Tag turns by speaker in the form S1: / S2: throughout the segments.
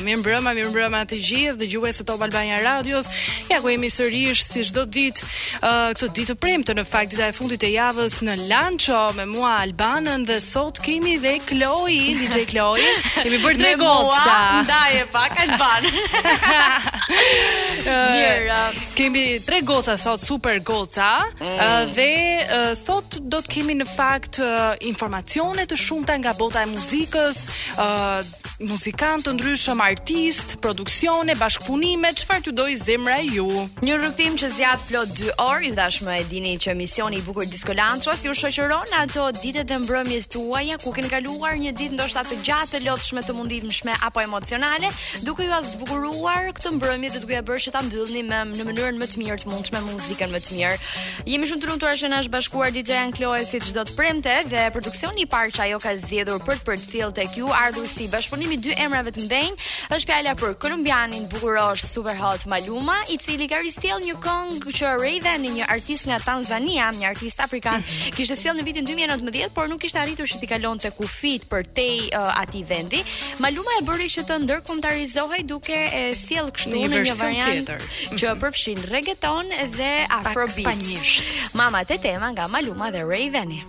S1: Mirëmbrëma, mirëmbrëma të gjithë dëgjuesit e Top Albania Radios. Ja ku jemi sërish si çdo ditë Uh, këtë ditë të premte në fakt dita e fundit e javës në Lancho me mua Albanën dhe sot kemi dhe Chloe, DJ Chloe. Kemi bërë tre goca.
S2: Ndaj e pak Alban.
S1: Mirë. Kemi tre goca sot super goca mm. uh, dhe uh, sot do të kemi në fakt uh, informacione të shumta nga bota e muzikës, uh, Muzikantë të ndryshëm, artistë, produksione, bashkëpunime, çfarë t'ju dojë zemra juve.
S2: Një rrugëtim që zgjat plot 2 orë, ju tashmë e dini që misioni i bukur i Lanchos ju shoqëron në ato ditët e mbrëmjes tuaja ku keni kaluar një ditë ndoshta të gjatë, të lodhshme, të mundimshme apo emocionale, duke ju zbukuruar këtë mbrëmje dhe duke e bërë që ta mbyllni me në mënyrën më të mirë të mundshme muzikën më të mirë. Jemi shumë të lumtur që na është bashkuar DJane Chloe si çdo të premte dhe produksioni i parë që ajo ka zgjedhur për të sjell tek ju ardhur si bashkëpunim i dy emrave të mëdhenj. Është fjala për kolumbianin bukurosh Super Hot Maluma, i cili ka risjell një këngë që Rayvanny, një artist nga Tanzania, një artist afrikan, kishte sjell në vitin 2019, por nuk kishte arritur që t'i kalonte kufijtë përtej uh, atij vendi. Maluma e bëri që të ndërkombëtarizohej duke e sjell kështu
S1: në një,
S2: një variant
S1: tjetër.
S2: që mhm. përfshin reggaeton dhe afrobeat. Mama Tetema nga Maluma dhe
S3: Rayvanny.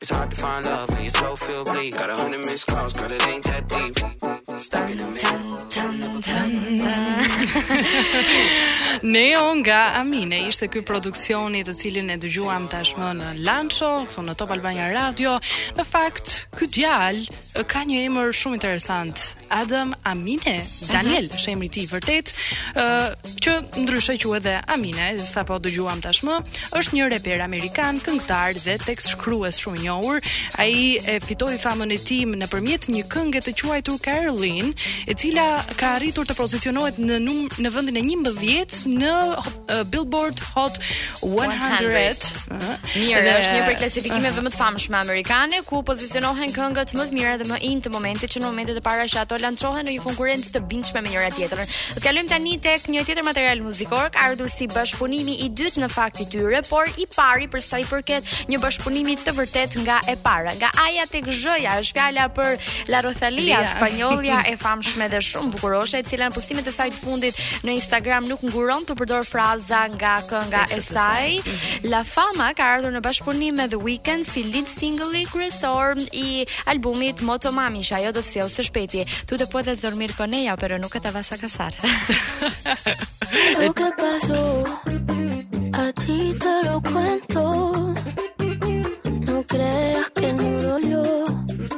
S3: It's hard to find love when you're so filled with greed. Got a hundred missed calls, girl, it ain't that deep. Stuck in the middle.
S1: Neo nga Amine ishte ky produksioni të cilin e dëgjuam tashmë në Lancho, këtu në Top Albania Radio. Në fakt, ky djalë ka një emër shumë interesant, Adam Amine, Daniel, mm -hmm. është emri i tij i vërtetë, ë uh, që ndryshe quhet dhe Amine, sapo dëgjuam tashmë, është një reper amerikan, këngëtar dhe tekstshkrues shumë i njohur. Ai e fitoi famën e tij nëpërmjet një kënge të quajtur Caroline, e cila ka arritur të pozicionohet në num në vendin e 11 në uh, Billboard Hot 100.
S2: Mirë,
S1: dhe,
S2: është një prej klasifikimeve uh, më të famshme amerikane ku pozicionohen këngët më të mira dhe më in të momentit që në momentet e para që ato lançohen në një konkurrencë të bindshme me njëra tjetrën. Do të kalojmë tani tek një tjetër material muzikor, ka ardhur si bashkëpunimi i dytë në fakt i tyre, por i pari për sa i përket një bashkëpunimi të vërtetë nga e para. Nga Aja tek Zhëja është fjala për La Rosalia, spanjollja e famshme dhe shumë bukuroshe, e cila në postimet e saj fundit në Instagram nuk nguron të përdor fraza nga kënga e saj. Mhm. La Fama ka ardhur në bashkëpunim me The Weeknd si lead single kryesor i albumit Motomami, që ajo do të sjellë së shpejti. Tú te puedes dormir con ella, pero nunca te vas a casar.
S4: Lo que pasó a ti te lo cuento No creas que no dolió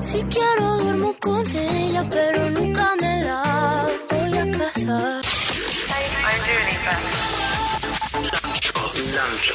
S4: Si quiero duermo con ella, pero nunca me la voy a casar.
S5: Sancho.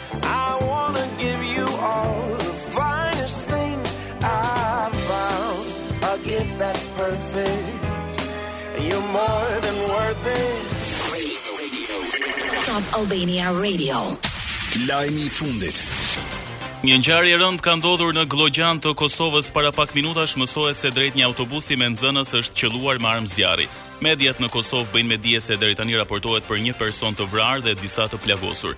S5: Albania Radio.
S6: Lajmi i fundit.
S7: Një ngjarje e rëndë ka ndodhur në Gllogjan të Kosovës para pak minutash, mësohet se drejt një autobusi me nxënës është qëlluar me armë zjarri. Mediat në Kosovë bëjnë me dije se deri tani raportohet për një person të vrarë dhe disa të plagosur.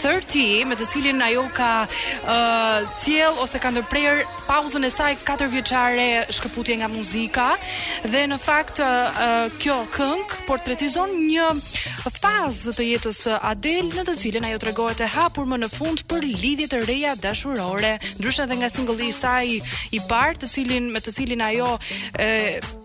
S8: Thirty, me
S1: të cilin ajo ka ë uh, sjell ose ka ndërprerë pauzën e saj katër vjeçare shkëputje nga muzika dhe në fakt uh, uh, kjo këngë portretizon një fazë të jetës së Adel në të cilën ajo tregohet e hapur më në fund për lidhje të reja dashurore, ndryshe edhe nga singulli i saj i parë, të cilin me të cilin ajo e uh,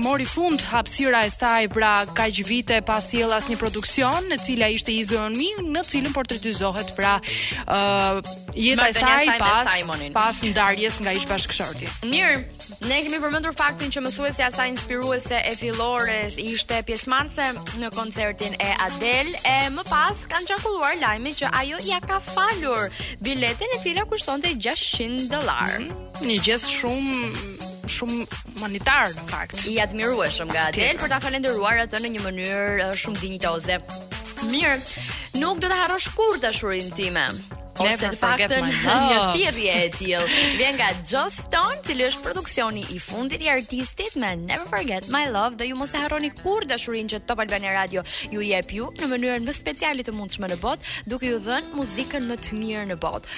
S1: mori fund hapësira e saj pra kaq vite pa sjell asnjë produksion, e cila ishte Easy on Me, në cilën portretizohet pra ë uh, jeta e saj pas pas ndarjes nga ish bashkëshorti.
S9: Mirë, ne kemi përmendur faktin që mësuesja e saj inspiruese e fillores ishte pjesëmarrëse në koncertin e Adele e më pas kanë qarkulluar lajme që ajo ia ka falur biletën e cila kushtonte 600 dollarë. Mm -hmm.
S1: Një gjest shumë shumë humanitar në fakt.
S9: I admirueshëm nga
S1: Adel
S9: për ta falënderuar atë në një mënyrë shumë dinjitoze. Mirë, nuk do ta harrosh kurrë dashurinë time. Ose të paktën një thirrje e tillë vjen nga Joss Stone, i cili është produksioni i fundit i artistit me Never Forget My Love dhe ju mos e harroni kurrë dashurinë që Top Albania Radio ju jep ju në mënyrën më speciale të mundshme në botë, duke ju dhënë muzikën më të mirë në botë.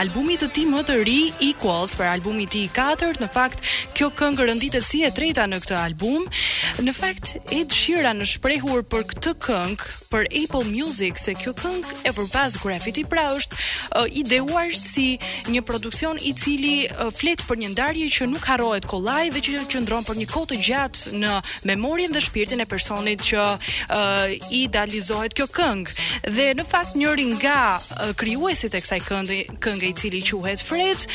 S1: albumit të tij më të ri Equals, pra albumi i tij i katërt. Në fakt, kjo këngë renditet si e treta në këtë album. Në fakt, Ed Sheeran është shprehur për këtë këngë për Apple Music se kjo këngë Overpass Graffiti pra është uh, ideuar si një produksion i cili uh, flet për një ndarje që nuk harrohet kollaj dhe që qëndron për një kohë të gjatë në memorien dhe shpirtin e personit që uh, idealizohet kjo këngë. Dhe në fakt njëri nga krijuesit e kësaj kënde, kënge i cili quhet Fred,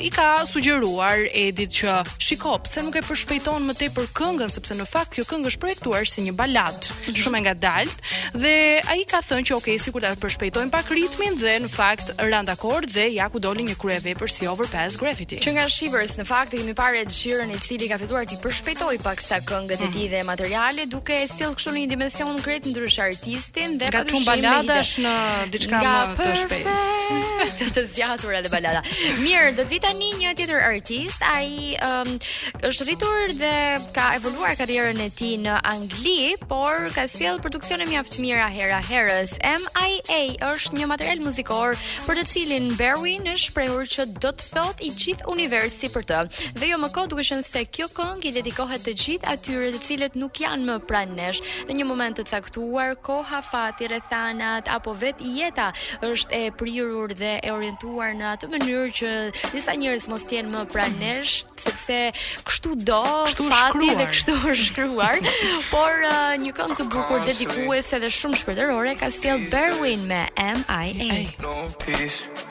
S1: i ka sugjeruar Edit që shiko, pse nuk e përshpejton më tepër këngën sepse në fakt kjo këngë është projektuar si një balad, mm -hmm. shumë e ngadaltë dhe ai ka thënë që ok, sikur ta përshpejtojmë pak ritmin dhe në fakt ranë dakord dhe ja ku doli një kryevepër si Overpass Graffiti.
S2: Që nga Shivers në fakt e kemi parë Ed Sheeran i cili ka filluar t'i përshpejtojë paksa këngët mm
S1: -hmm.
S2: e tij mhm. dhe materialet duke sjellë kështu në një dimension krejt ndryshe artistin
S1: Nga çun baladash në diçka më të shpejtë.
S2: Të të zgjatur edhe balada. Mirë, do të vijë tani një tjetër artist, ai um, është rritur dhe ka evoluar karrierën e tij në Angli, por ka sjellë produksione mjaft të mira hera herës. MIA është një material muzikor për të cilin Berwyn është shprehur që do të thotë i gjithë universi për të. Dhe jo më kot duke qenë se kjo këngë i dedikohet të gjithë atyre të cilët nuk janë më pranë nesh. Në një moment të caktuar, koha, fati, rrethanat apo vetë jeta është e prirur dhe e orientuar në atë mënyrë që disa njerëz mos të jenë më pranë nesh, sepse kështu do
S1: kështu
S2: fati dhe kështu është shkruar. Por uh, një këngë të bukur dedikuese dhe shumë shpirtërore ka sjellë Berwyn me MIA.
S10: No peace.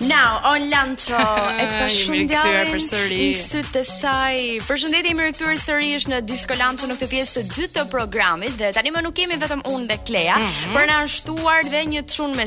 S10: Now on
S6: Lancho
S2: e
S1: pashë djallin
S2: në sytë të saj Përshëndetje u rikthyem sërish në Disco Lancho në këtë pjesë të dytë të programit Dhe tanimë nuk jemi vetëm unë dhe Klea
S1: mm -hmm.
S2: Por na u shtua dhe një
S1: të
S11: shumë me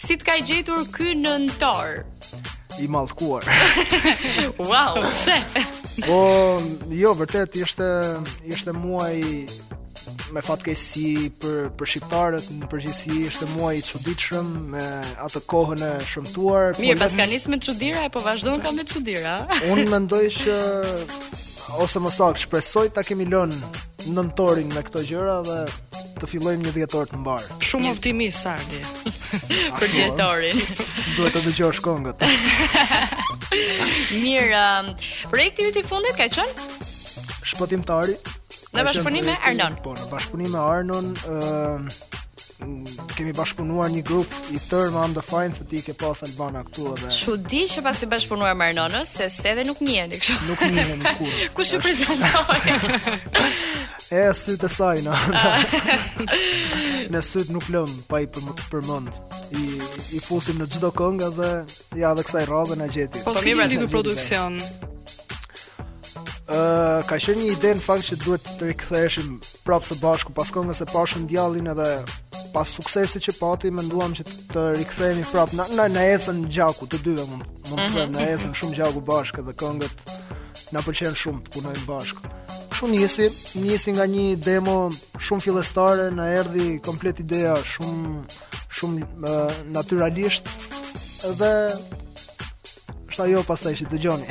S2: Si të ka gjetur ky nëntor?
S11: I mallkuar.
S2: wow, pse?
S11: Po, jo, vërtet ishte ishte muaj me fatkeqësi për për shqiptarët në përgjithësi ishte muaj i çuditshëm me atë kohën e shëmtuar.
S2: Mirë,
S11: po
S2: pse ka nisë me çudira apo vazhdon ka me çudira?
S11: Unë mendoj që ose më saktë shpresoj ta kemi lënë nëntorin me këto gjëra dhe të fillojmë një dhjetor të mbarë.
S1: Shumë optimist Sardi.
S2: Për dhjetorin.
S11: Duhet të dëgjosh këngët.
S2: Mirë, um, projekti yt i fundit ka qenë
S11: Shpëtimtari.
S2: Në bashkëpunim me Arnon.
S11: Po, në bashkëpunim me Arnon, ë uh, kemi bashkëpunuar një grup i tërë me Undefined se ti ke pasë Albanin këtu edhe.
S2: Çudi që paske bashkëpunuar me Arnon, se se edhe nuk njiheni kështu.
S11: Nuk njihemi kurrë.
S2: Kush ju prezantoi?
S11: e sytë e saj në. në syt nuk lëmë pa i përmend. I i fusim në çdo këngë dhe ja edhe kësaj radhe na gjeti.
S1: Po, po si lindi ky produksion?
S11: Ëh, uh, ka qenë një ide në fakt që duhet të riktheheshim prapë së bashku pas këngës E pashë djallin edhe pas suksesit që pati menduam që të rikthehemi prapë na na na ecën gjaku të dyve mund mund të them na mhm. ecën shumë gjaku bashkë dhe këngët, na pëlqen shumë të punojmë bashkë. Kështu nisi, nisi nga një demo shumë fillestare, na erdhi komplet ideja shumë shumë uh, natyralisht dhe Është ajo pastaj që dëgjoni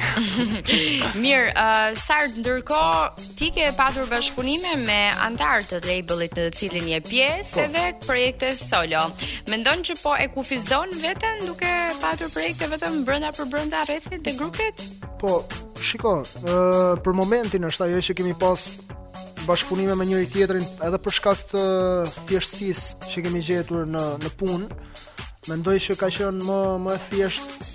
S2: Mirë, uh, Sard, ndërkohë ti ke patur bashkëpunime me anëtarë të labelit në të cilin je pjesë
S11: po.
S2: edhe projekte solo Mendon që po e kufizon veten duke patur projekte vetëm brenda për brenda rrethit dhe grupit?
S11: Po, shiko, uh, për momentin është ajo që kemi pas bashkëpunime me njëri tjetrin edhe për shkak të thjeshtësisë që kemi gjetur në në punë. Mendoj që ka qenë më më e thjeshtë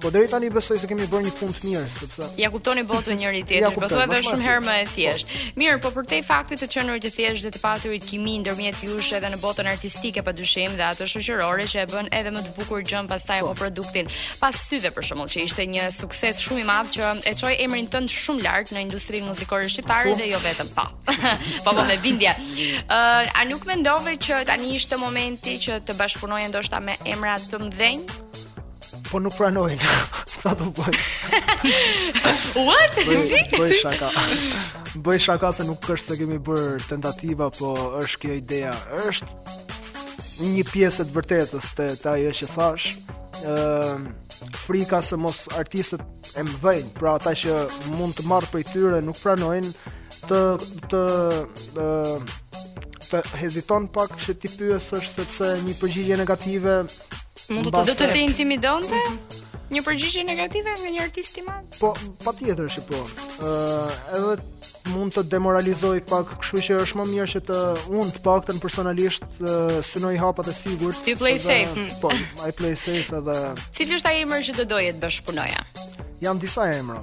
S11: Po deri tani besoj se kemi bërë një punë të mirë, sepse
S2: ia kuptoni botën njëri tjetrit, po thua,
S11: është
S2: shumë herë më e thjeshtë. Po. Mirë, po përtej faktit të qenurit të thjeshtë dhe të paturit kimi ndërmjet jush edhe në botën artistike pa dyshim dhe atë shoqërore që e bën edhe më të bukur gjënë pastaj po. apo produktin. Pas syve për shembull që ishte një sukses shumë i madh që e çoi emrin tënd shumë lart në industrinë muzikore shqiptare dhe jo vetëm pa. Po. po po me bindje. Ë uh, a nuk mendove që tani ishte momenti që të bashkëpunoje ndoshta me emra të mëdhenj?
S11: Po nuk pranojnë. Ça do bëj?
S2: What?
S11: Bëj shaka. Bëj shaka se nuk është se kemi bërë tentativa, po është kjo ideja. Është një pjesë e të vërtetës, te te ajo që thashë. Ëm frika se mos artistët e mëdhenj, pra ata që mund të marr prej tyre nuk pranojnë të të të të heziton pak që t'i pyesësh sepse një përgjigje negative
S1: Mund të
S11: të
S2: do të të intimidonte? Një përgjigje negative nga një artist i madh?
S11: Po, patjetër që po. Ë, uh, edhe mund të demoralizojë pak, kështu që është më mirë që të unë të paktën personalisht uh, synoj hapat e sigurt.
S2: You play
S11: edhe,
S2: safe. Mm.
S11: Po, I play safe edhe.
S2: Cili është ai emër që do doje të bashkëpunoje?
S11: Janë disa emra.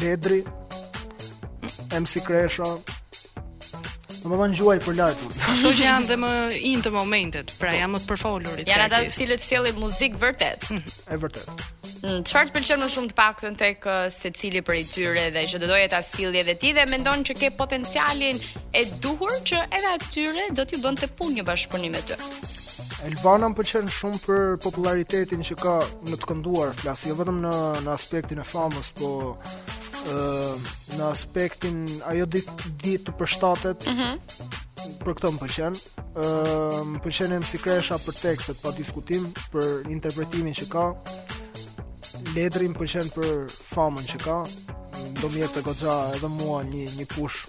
S11: Ledri, MC Kresha, Mua më thonë gjuaj për lart
S1: Këto që janë dhe më in të momentit Pra janë më të përfolurit
S2: Janë ata të cilët sjellin muzikë vërtet mhm.
S11: E vërtetë
S2: mm, Çfarë të pëlqen më shumë të paktën tek uh, secili prej tyre dhe që do doje ta sillje dhe ti dhe mendon që ke potencialin e duhur që edhe atyre do t'u bënte punë një bashkëpunim me ty.
S11: Elvana më pëlqen shumë për popullaritetin që ka në të kënduar, flas jo vetëm në në aspektin e famës, po ë uh, në aspektin ajo di di të përshtatet. Ëh. Mm -hmm. Për këtë më pëlqen. Ëh, uh, më pëlqen MC Kresha për tekstet pa diskutim, për interpretimin që ka. Ledri më pëlqen për famën që ka. Do më jepte goxha edhe mua një një push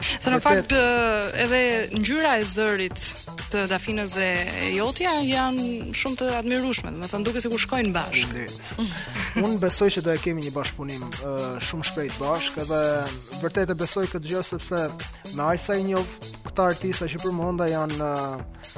S11: Se në
S1: fakt edhe ngjyra e zërit të Dafinës dhe jotja janë shumë të admirueshme, domethënë duket sikur shkojnë bashkë.
S11: Unë besoj që do e kemi një bashkëpunim uh, shumë shpejt bashkë dhe vërtet e besoj këtë gjë sepse me aq sa i njoh këta artista që përmenda janë uh,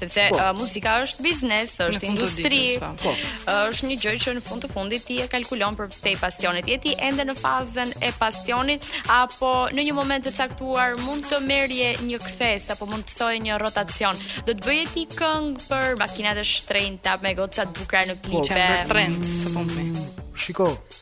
S11: sepse
S1: po.
S2: uh, muzika është biznes, është industri,
S1: po.
S2: po. është një gjë që në fund të fundit ti e kalkulon përtej pasionit. Je ti ende në fazën e pasionit apo në një moment të caktuar mund të merrje një kthesë apo mund të pësoje një rotacion. Do të bëje ti këngë për makinat e shtrenjta me goca të bukra në klipe.
S1: Po, trend, së fundi.
S11: Shiko,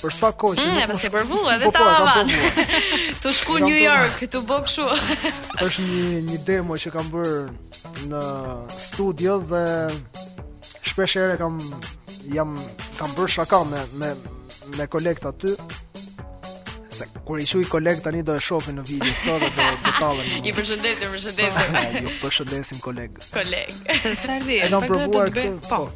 S11: Për sa kohë që më
S2: pas për vua
S11: dhe
S2: ta lavan. Tu shku
S11: në
S2: New York, tu bë kështu.
S11: Është një një demo që kam bër në studio dhe shpesh herë kam jam kam bër shaka me me me kolegt aty. Se kur i shuj kolegt tani do e shohin në video këto dhe do të tallen.
S2: I përshëndesim, përshëndesim.
S11: Ju përshëndesim koleg.
S2: Koleg.
S1: Sardi,
S11: e kam provuar këtë.
S1: Po. po.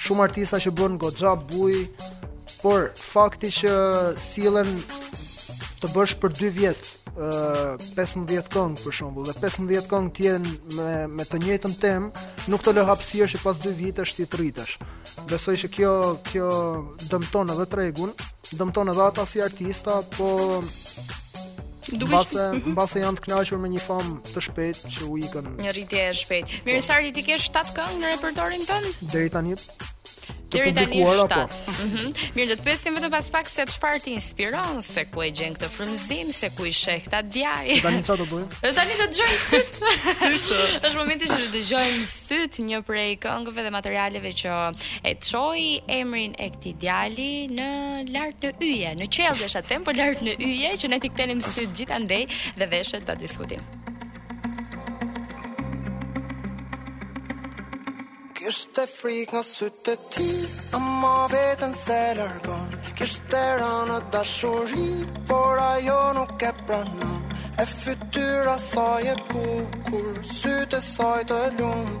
S11: Shumë artista që bën goxha buj, por fakti që sjellin, të bësh për 2 vjet, ë uh, 15 këngë për shembull, dhe 15 këngë të jenë me me të njëjtën temë, nuk të lë hapësirë që pas 2 vitesh ti të rritesh. Besoj që kjo kjo dëmton edhe tregun, dëmton edhe ata si artista, po
S2: Duke
S11: mbase
S2: mhm.
S11: mbase janë të kënaqur me një famë të shpejtë që u ikën.
S2: Një rritje e shpejtë. Mirë po. Sardi ti ke 7 këngë në repertorin tënd?
S11: Deri tani
S2: Deri tani 7. Mhm. Mirë, do të pyesim vetëm pas pak se çfarë të inspiron, se ku e gjen këtë frymëzim, se ku i sheh këta djaj.
S11: Se tani çfarë do bëjmë?
S2: Dhe tani do të dëgjojmë Sytë. Sytë. Është momenti që të dëgjojmë Sytë, një prej këngëve dhe materialeve që e çoi emrin e Tij djali në lart në yje, në qiell desha të them, po lart në yje që ne t'i kthenim sytë gjithandej dhe veshët pa diskutim.
S12: Kishte frikë nga sytë e tij, ama veten s'e largon Kishte rënë në dashuri, por ajo nuk e pranon E fytyra e saj e bukur, sytë e saj të lum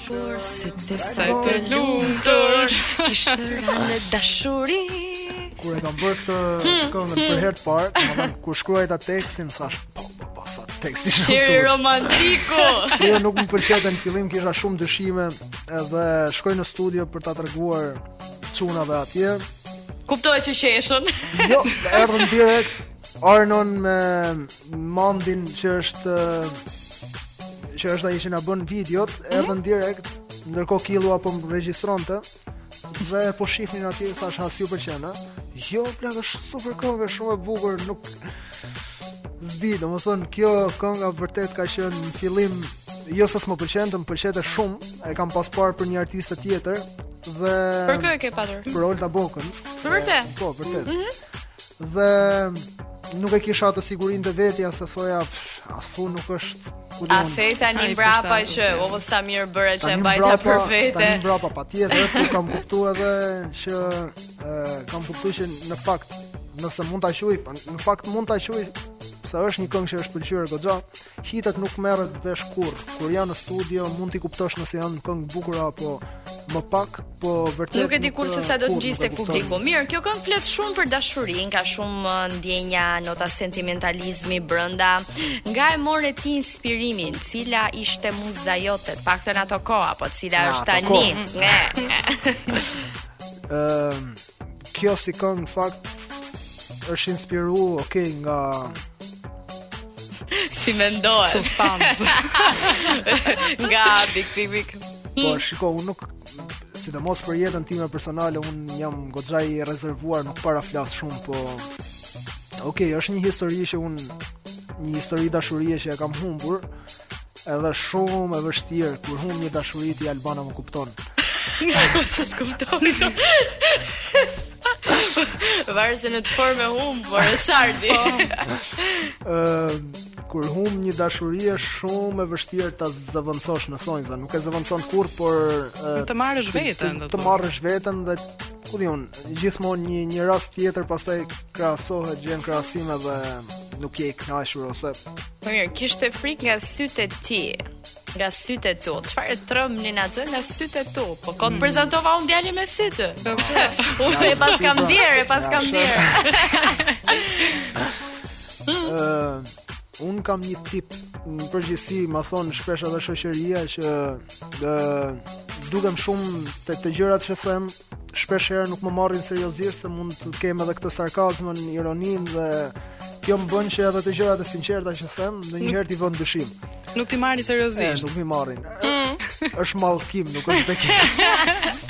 S12: Saj të lumtur
S2: Kishte rënë në dashuri
S11: Kur e kam bërë këtë
S2: hmm.
S11: këngën për herë të parë, domethënë kur shkruajta tekstin thashë po po po sa tekst i shumë.
S2: Çeri romantiko.
S11: Jo nuk më pëlqente në fillim, kisha shumë dyshime edhe shkoj në studio për ta treguar çunave atje.
S2: Kuptoj që qeshën.
S11: Jo, erdhën direkt Arnon me Mandin që është që është ai që na bën videot, mm -hmm. erdhën direkt, ndërkohë Killu po më regjistronte dhe po shifnin aty thash ha si u pëlqen, ha. Jo, plak është super këngë, shumë e bukur, nuk e di, domethënë kjo kënga vërtet ka qenë në fillim jo se s'më pëlqente, më pëlqente shumë, e kam pas parë për një artiste tjetër dhe
S2: Për kë e ke patur?
S11: Për Olta Bokën.
S2: Vërtet?
S11: Po, vërtet.
S2: Mm -hmm.
S11: dhe nuk e kisha atë sigurinë te vetja se thoja ashtu nuk është kudo.
S2: A the tani mbrapa që o mos ta mirë bëre që e
S11: mbajte
S2: për vete.
S11: Tani mbrapa patjetër, po kam kuptuar edhe që e, kam kuptuar që në fakt nëse mund ta quaj, po në fakt mund ta quaj se është një këngë që është pëlqyer goxha. Hitet nuk merren vesh kurrë, kur janë në studio mund t'i kuptosh nëse janë këngë të bukura apo më pak, po vërtet
S2: nuk e di kurrë se sa do të ngjisë tek publiku. Mirë, kjo këngë flet shumë për dashurinë, ka shumë uh, ndjenja, nota sentimentalizmi brenda. Nga e more ti inspirimin, cila ishte muza jote, paktën ato kohë, apo cila
S11: ja,
S2: është tani?
S11: Ëm, ehm, kjo si këngë në fakt është inspiruar, okay, nga
S2: Si mendohet.
S1: Substancë.
S2: Nga adiktive.
S11: Po shiko, unë nuk sidomos për jetën time personale, unë jam goxha i rezervuar, nuk para flas shumë, po Ok, është një histori që unë një histori dashurie që e kam humbur, Edhe shumë e vështirë kur humb një dashuri ti Albana më kupton.
S2: Sa të kupton. Varet se në çfarë e humb, por Sardi.
S11: Po. Ëm kur humb një dashuri është shumë e vështirë ta zëvendësosh në thonjza. Nuk e zëvendëson kurrë, por
S1: të marrësh veten,
S11: të
S1: të
S11: marrësh veten dhe ku di unë, gjithmonë një një rast tjetër pastaj krahasohet gjen krahasime dhe nuk je i kënaqur ose
S2: Po mirë, kishte frikë nga sytë e tij. Nga sytë e tu. Çfarë e trembnin atë nga sytë e tu? Po kot të prezantova unë djalin me sytë. Po, po. Unë e paskam ndier, e
S11: paskam
S2: ndier.
S11: Ëh, unë kam një tip në përgjithësi ma thonë shpesh edhe shoqëria që ë dukem shumë te te gjërat që them, Shpesh herë nuk më marrin seriozisht se mund të kem edhe këtë sarkazmën, ironinë dhe kjo më bën që edhe te gjërat e sinqerta që them, ndonjëherë t'i vënë në dyshim.
S1: Nuk t'i
S11: marrin
S1: seriozisht.
S11: Nuk m'i marrin. Mm. Është mallkim, nuk është bekim.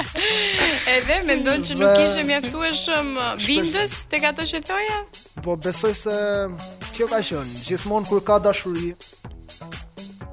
S2: Edhe mendon që nuk ishe mjaftueshëm uh, bindës tek ato që thoje?
S11: Po besoj se kjo ka qenë gjithmonë kur ka dashuri,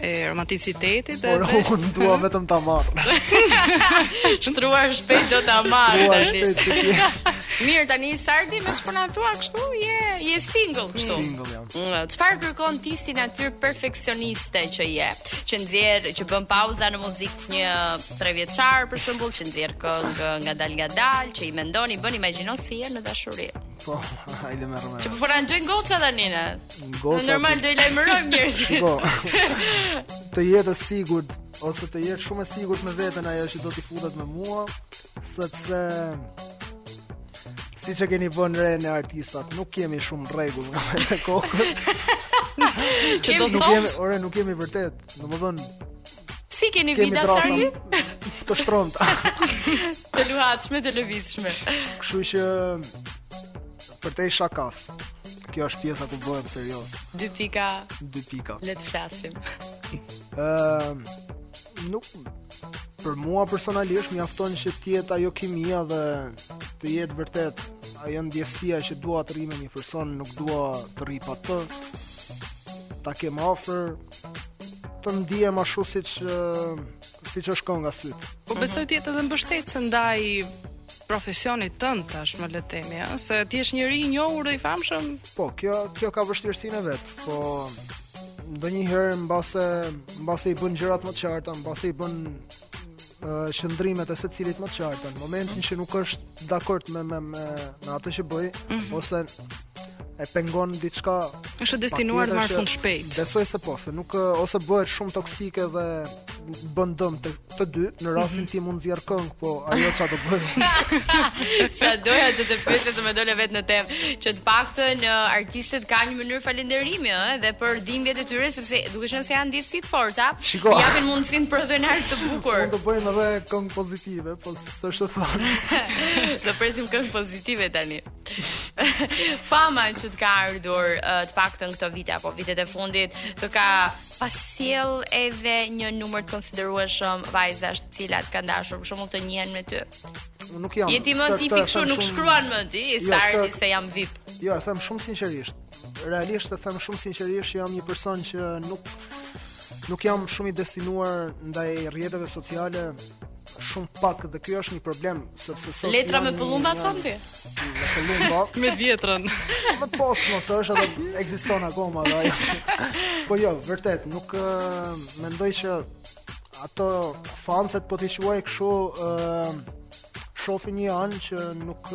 S11: e
S1: romanticitetit
S11: dhe
S1: Por
S11: unë dua vetëm ta marr.
S2: Shtruar shpejt do ta marr tani. Mirë tani Sardi çfarë po na thua kështu? Je je single kështu.
S11: Single jam.
S2: Mm, çfarë kërkon ti si natyrë perfeksioniste që je? Që nxjerr, që bën pauza në muzikë një trevjeçar për shembull, që nxjerr këngë ngadalë ngadalë, që i mendon, i bën imagjino si je në dashuri.
S11: Po, hajde me radhë.
S2: Që po të dëgjojnë gocat edhe ne?
S11: Goca...
S2: Normal, do i lajmërojmë njerëzit.
S11: Po, të jetë e sigurt, ose të jetë shumë e sigurt me veten ajo që do t'i futet me mua, sepse... Siç e keni vënë re ne artistët, nuk jemi shumë në rregull nga mendtë e
S2: kokës. Ça
S11: do
S2: të
S11: thotë? Ore, nuk jemi vërtet, domethënë,
S2: Si keni
S11: vidat
S2: Sardi?
S11: Të shtrënguara.
S2: të luhatshme, të lëvizshme.
S11: Kështu që përtej shakasë. Kjo është pjesa ku bëhem serioz.
S2: Dy pika.
S11: Dy pika.
S2: Le të flasim.
S11: Ëm ehm, nuk për mua personalisht mjafton që të jetë ajo kimia dhe të jetë vërtet ajo ndjesia që dua të rri me një person, nuk dua të rri pa të. Ta kem afër, të ndihem ashtu siç siç është kënga Sytë.
S1: Po besoj të jetë edhe mbështetëse ndaj profesionit tënd tashmë le të themi, ëh, se ti je njeri i njohur dhe i famshëm.
S11: Po, kjo kjo ka vështirësinë e vet, po ndonjëherë mbase mbase i bën gjërat më të qarta, mbase i bën qëndrimet e secilit më të qarta. Në momentin që nuk është dakord me me me, me atë që bëj mm -hmm. ose e pengon diçka
S1: është destinuar të marrë fund shpejt.
S11: Besoj se po, se nuk ose bëhet shumë toksike dhe bën dëm të, të dy, në rastin mm -hmm. ti mund të nxjerrësh këngë, po ajo ça të bëjë.
S2: Sa doja që të pyes se ti më dole vetë në temë, që të paktën artistët kanë një mënyrë falënderimi, eh, dhe për dhimbjet e tyre, sepse duke qenë se janë disi të forta,
S11: Shiko.
S2: japin mundësinë për të dhënë art të bukur.
S11: Mund të bëjmë edhe këngë pozitive, po S'është thënë.
S2: Do presim këngë pozitive tani. Fama që të ka ardhur uh, të paktën këto vite apo vitet e fundit, të ka sjellë edhe një numër të konsiderueshëm vajzash të cilat kanë dashur për shembull të njihen me ty.
S11: Unë nuk jam.
S2: Je ti më
S11: tipi
S2: kështu nuk shkruan më ti,
S11: jo,
S2: Sardi se jam VIP.
S11: Jo, e them shumë sinqerisht. Realisht e them shumë sinqerisht, jam një person që nuk nuk jam shumë i destinuar ndaj rrjeteve sociale, shumë pak dhe ky është një problem sepse sot
S2: letra me pëllumba çon ti
S11: me pëllumba
S1: me vjetrën
S11: me postë mos është edhe ekziston akoma dhe ajo po jo vërtet nuk mendoj që ato fanset po t'i quaj kështu shofin një anë që nuk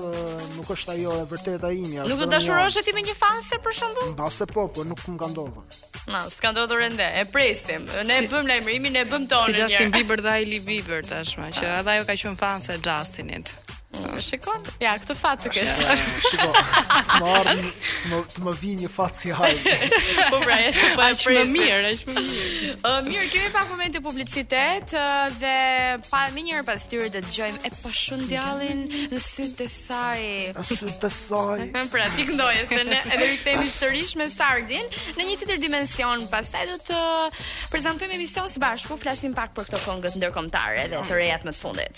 S11: nuk është ajo e vërteta ime.
S2: Nuk do dashurohesh ti me një fanse për shembull?
S11: Mbase po, po nuk më ka ndodhur.
S2: Na, s'ka ndodhur ende. E presim. Ne si, bëjmë lajmërimin, ne bëjmë tonë.
S1: Si Justin Bieber dhe Hailey Bieber tashmë, që edhe ajo ka qenë fan e Justinit.
S2: Mm, shikon? Ja, këtë fat të kesh.
S11: Shikon. Të marr, më të më vijë një fat si ai.
S2: Po pra, është po
S1: aq më mirë, aq më mirë.
S2: E mirë, kemi pak momente publicitet dhe po menjëherë pas tyre të dëgjojmë e pashë unë djallin në sytë Saj.
S11: Sytë e saj.
S2: pra ti këndoje, se ne edhe rikthehemi sërish me Sardin në një tjetër dimension. Pastaj do të prezantojmë emision së bashku, flasim pak për këto këngët ndërkombëtare dhe të rejat më të fundit.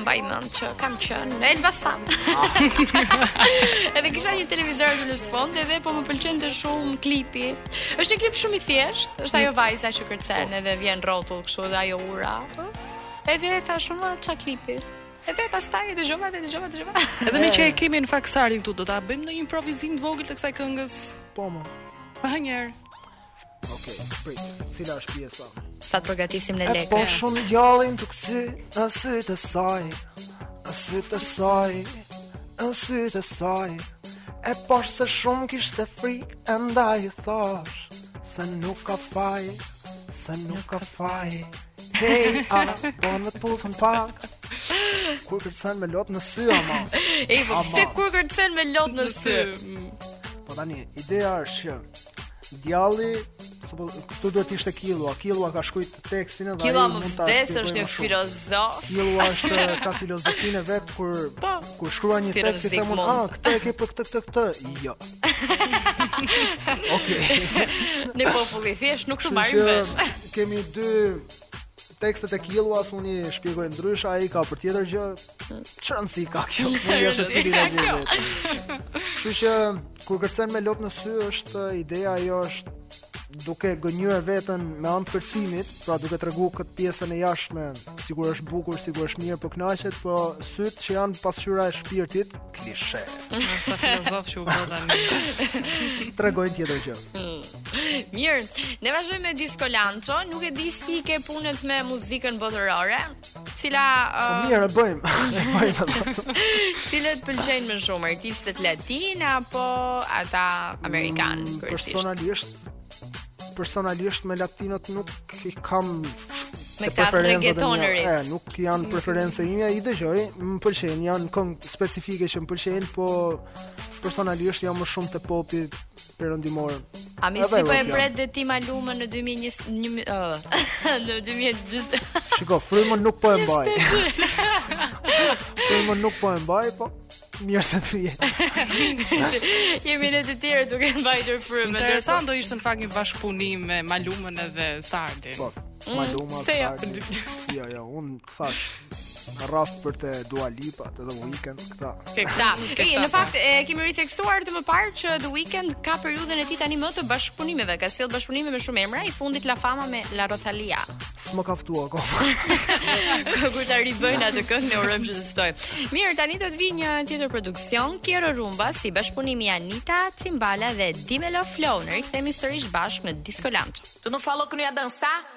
S2: mbaj mend që kam qenë në Elbasan. edhe kisha një televizor në sfond edhe po më pëlqente shumë klipi. Është një klip shumë i thjeshtë, është ajo vajza që kërcen edhe vjen rrotull kështu dhe ajo ura. Edhe thashë unë ça klipi. Edhe pastaj e dëgjova dhe dëgjova dëgjova.
S1: Edhe meqë e kemi në fakt Sardin këtu do ta bëjmë ndonjë improvizim të vogël të kësaj këngës.
S11: Po mo.
S1: Pa një herë.
S11: Okej, okay, prit. Cila është pjesa?
S2: Sa të përgatisim në lekë.
S11: Pashë unë djallin tek sytë, në sy të saj, në sy të saj, në sy të saj. E por se shumë kishte frikë, e ndaj thosh, se nuk ka faj, se nuk ka faj. Hej, a, do më të puthem pak, kur kërcen me lot në sy, ama.
S2: Ej, po se kur kërcen me lot në sy?
S11: Po tani, ideja është që, Djalli, apo këtu duhet të ishte Killua. Killua ka shkruar tekstin edhe Killua
S2: me
S11: thënë
S2: është një filozof.
S11: Killua është ka filozofinë vet kur pa. Po. kur shkruan një tekst i them
S2: unë,
S11: "Ah, këtë e ke për këtë këtë këtë." Jo. Okej.
S2: Ne populli thjesht nuk të marrim vesh.
S11: Kemi te tekstet e Killua, se unë i shpjegoj ndryshe, ai e ka për tjetër gjë. Ç'rëndësi ka kjo. Kështu që Kur kërcen me lot në sy është ideja ajo është duke gënjyer veten me anë të kërcimit, pra duke treguar këtë pjesën e jashtme, sikur është bukur, sikur është mirë, po kënaqet, po sytë që janë pasqyra e shpirtit, klishe.
S1: Sa filozof që u bë tani.
S11: Tregojnë tjetër gjë.
S2: Mm. Mirë, ne vazhdojmë me Disco Lancho, nuk e di si i ke punët me muzikën botërore. Cila uh, Po
S11: mirë e bëjmë. E bëjmë atë.
S2: Cilët të pëlqejnë më shumë artistët latinë apo ata amerikanë? Mm,
S11: personalisht personalisht me latinot nuk i kam
S2: me këta reggaetonerit.
S11: E, nuk janë mhm. preferenca ime, i dëgjoj, më pëlqejnë, janë këngë specifike që më pëlqejnë, po personalisht jam më shumë te popi perëndimor. Ami,
S2: si po e pret dhe ti Malumën në 2021 në 2020.
S11: Shiko, frymën nuk po e mbaj. frymën nuk po e mbaj, po mirë se të vijë.
S2: Jemi ne të tjerët duke mbajtur frymën.
S1: Interesant do ishte në fakt një bashkëpunim me Malumën edhe Sardin.
S11: Po. Mm, Maluma,
S1: Sardin. Jo,
S11: jo, unë Thashë, rrafsh për te Dua Lipa, te The Weeknd, këta.
S2: Te këta.
S1: E,
S2: në fakt e kemi ritheksuar dhe më parë që The Weeknd ka periudhën e tij tani më të bashkëpunimeve, ka sjellë bashkëpunime me shumë emra, i fundit La Fama me La Rosalia.
S11: S'më ka ftuar akoma.
S2: Kur ta ribëjnë atë këngë, ne urojmë që të të ftojë. Mirë, tani do të vijë një tjetër produksion, Quiero Rumba si bashkëpunim i Anitta, Chimbala dhe Dimelo Flow. Ne rikthehemi sërish bashkë në Disco Lounge.
S13: Tu no falou que não ia dançar?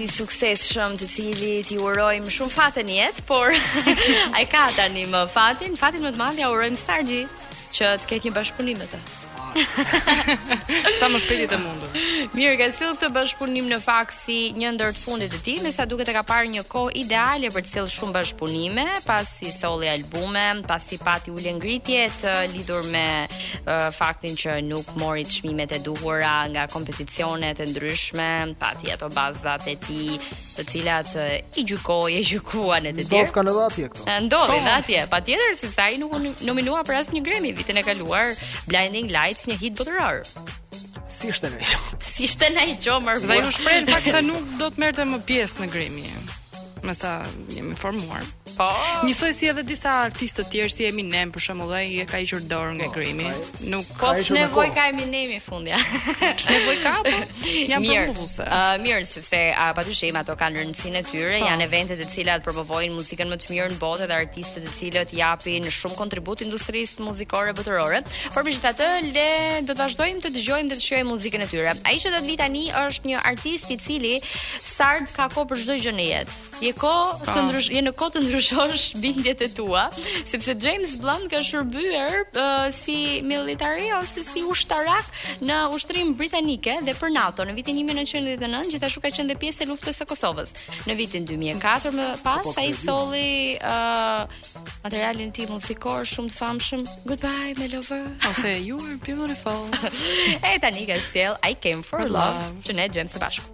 S14: i
S2: suksesshëm të cilit i urojmë shumë fat në jetë, por ai ka tani më fatin, fatin më të madh ia urojmë Sardit që të ketë një bashkëpunim me të.
S1: sa më shpejt të mundur.
S2: Mirë, ka sjellë këtë bashkëpunim në fakt si një ndër të fundit të tij, me sa duket e ka parë një kohë ideale për të sjellë shumë bashkëpunime, pas si solli albume, pasi pati ulje-ngritje të lidhur me uh, faktin që nuk mori çmimet e duhura nga kompeticionet e ndryshme, pati ato bazat e tij, të cilat uh, i gjykoi, e gjykuan edhe të tjerë.
S11: Ndodhkan edhe atje këto.
S2: Ndodh edhe atje, patjetër sepse ai nuk u nominua për asnjë Grammy vitin e kaluar, Blinding Lights, një hit botëror.
S11: Si ishte në iqo?
S2: Si ishte në iqo, mërë
S1: Dhe ai u shpreh në fakt se nuk do të merte më pjesë në Grammy me sa jemi informuar
S2: Po.
S1: Njësoj si edhe disa artistë të tjerë si Eminem për shembull, ai e ka hequr dorë nga po, Grammy. Nuk
S2: po ç'nevojë ka Eminemi fundja.
S1: Ç'nevojë ka? Po? Janë
S2: promovuese.
S1: Ë
S2: uh, mirë, sepse uh, padyshim ato kanë rëndësinë e tyre,
S1: po. Po.
S2: janë evente të cilat promovojnë muzikën më të mirë në botë dhe artistët të cilët japin shumë kontribut industrisë muzikore botërore. Por megjithatë, ne do të vazhdojmë të dëgjojmë dhe të shijojmë muzikën e tyre. Ai që do të vijë tani është një artist i cili Sard, ka kohë për çdo gjë në jetë. Je kohë të ndrysh, je në kohë të ndryshosh bindjet e tua, sepse James Blunt ka shërbyer uh, si militari ose si ushtarak në ushtrinë britanike dhe për NATO në vitin 1999, gjithashtu ka qenë dhe pjesë e luftës së Kosovës. Në vitin 2004 më pas po, po, ai solli uh, materialin e tij muzikor shumë të famshëm Goodbye my lover
S1: ose You are beautiful.
S2: e tani ka sjellë I came for love,
S1: love.
S2: që ne ndjekim së bashku.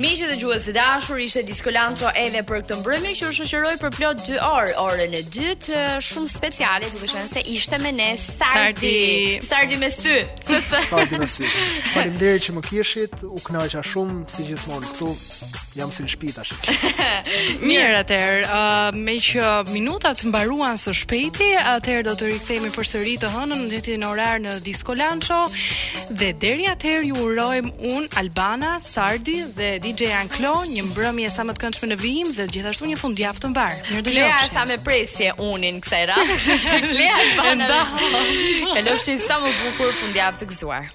S5: Miq
S2: dëgjues të dashur, ishte Disco Lancho edhe për këtë mbrëmje që u shoqëroi për plot 2 orë, orën e dytë, shumë speciale, duke qenë se ishte me ne Sardi.
S1: Sardi
S2: me sy.
S11: Sardi me sy. Faleminderit që më kishit, u kënaqa shumë si gjithmonë këtu. Jam si në shtëpi tash.
S1: Mirë atëherë, uh, meqë minutat mbaruan së shpejti, atëherë do të rikthehemi përsëri të hënën në të njëjtin orar në Disco Lancho dhe deri atëherë ju urojmë unë Albana, Sardi dhe DJ Anklo një mbrëmje sa më të këndshme në vijim dhe gjithashtu një fundjavë të mbarë.
S2: Mirë
S1: u
S2: dëgjofshim. Klea s'ma përmende emrin kësaj radhe, kështu që Klea
S1: Albana.
S2: Kalofshi sa më bukur fundjavë të gëzuar.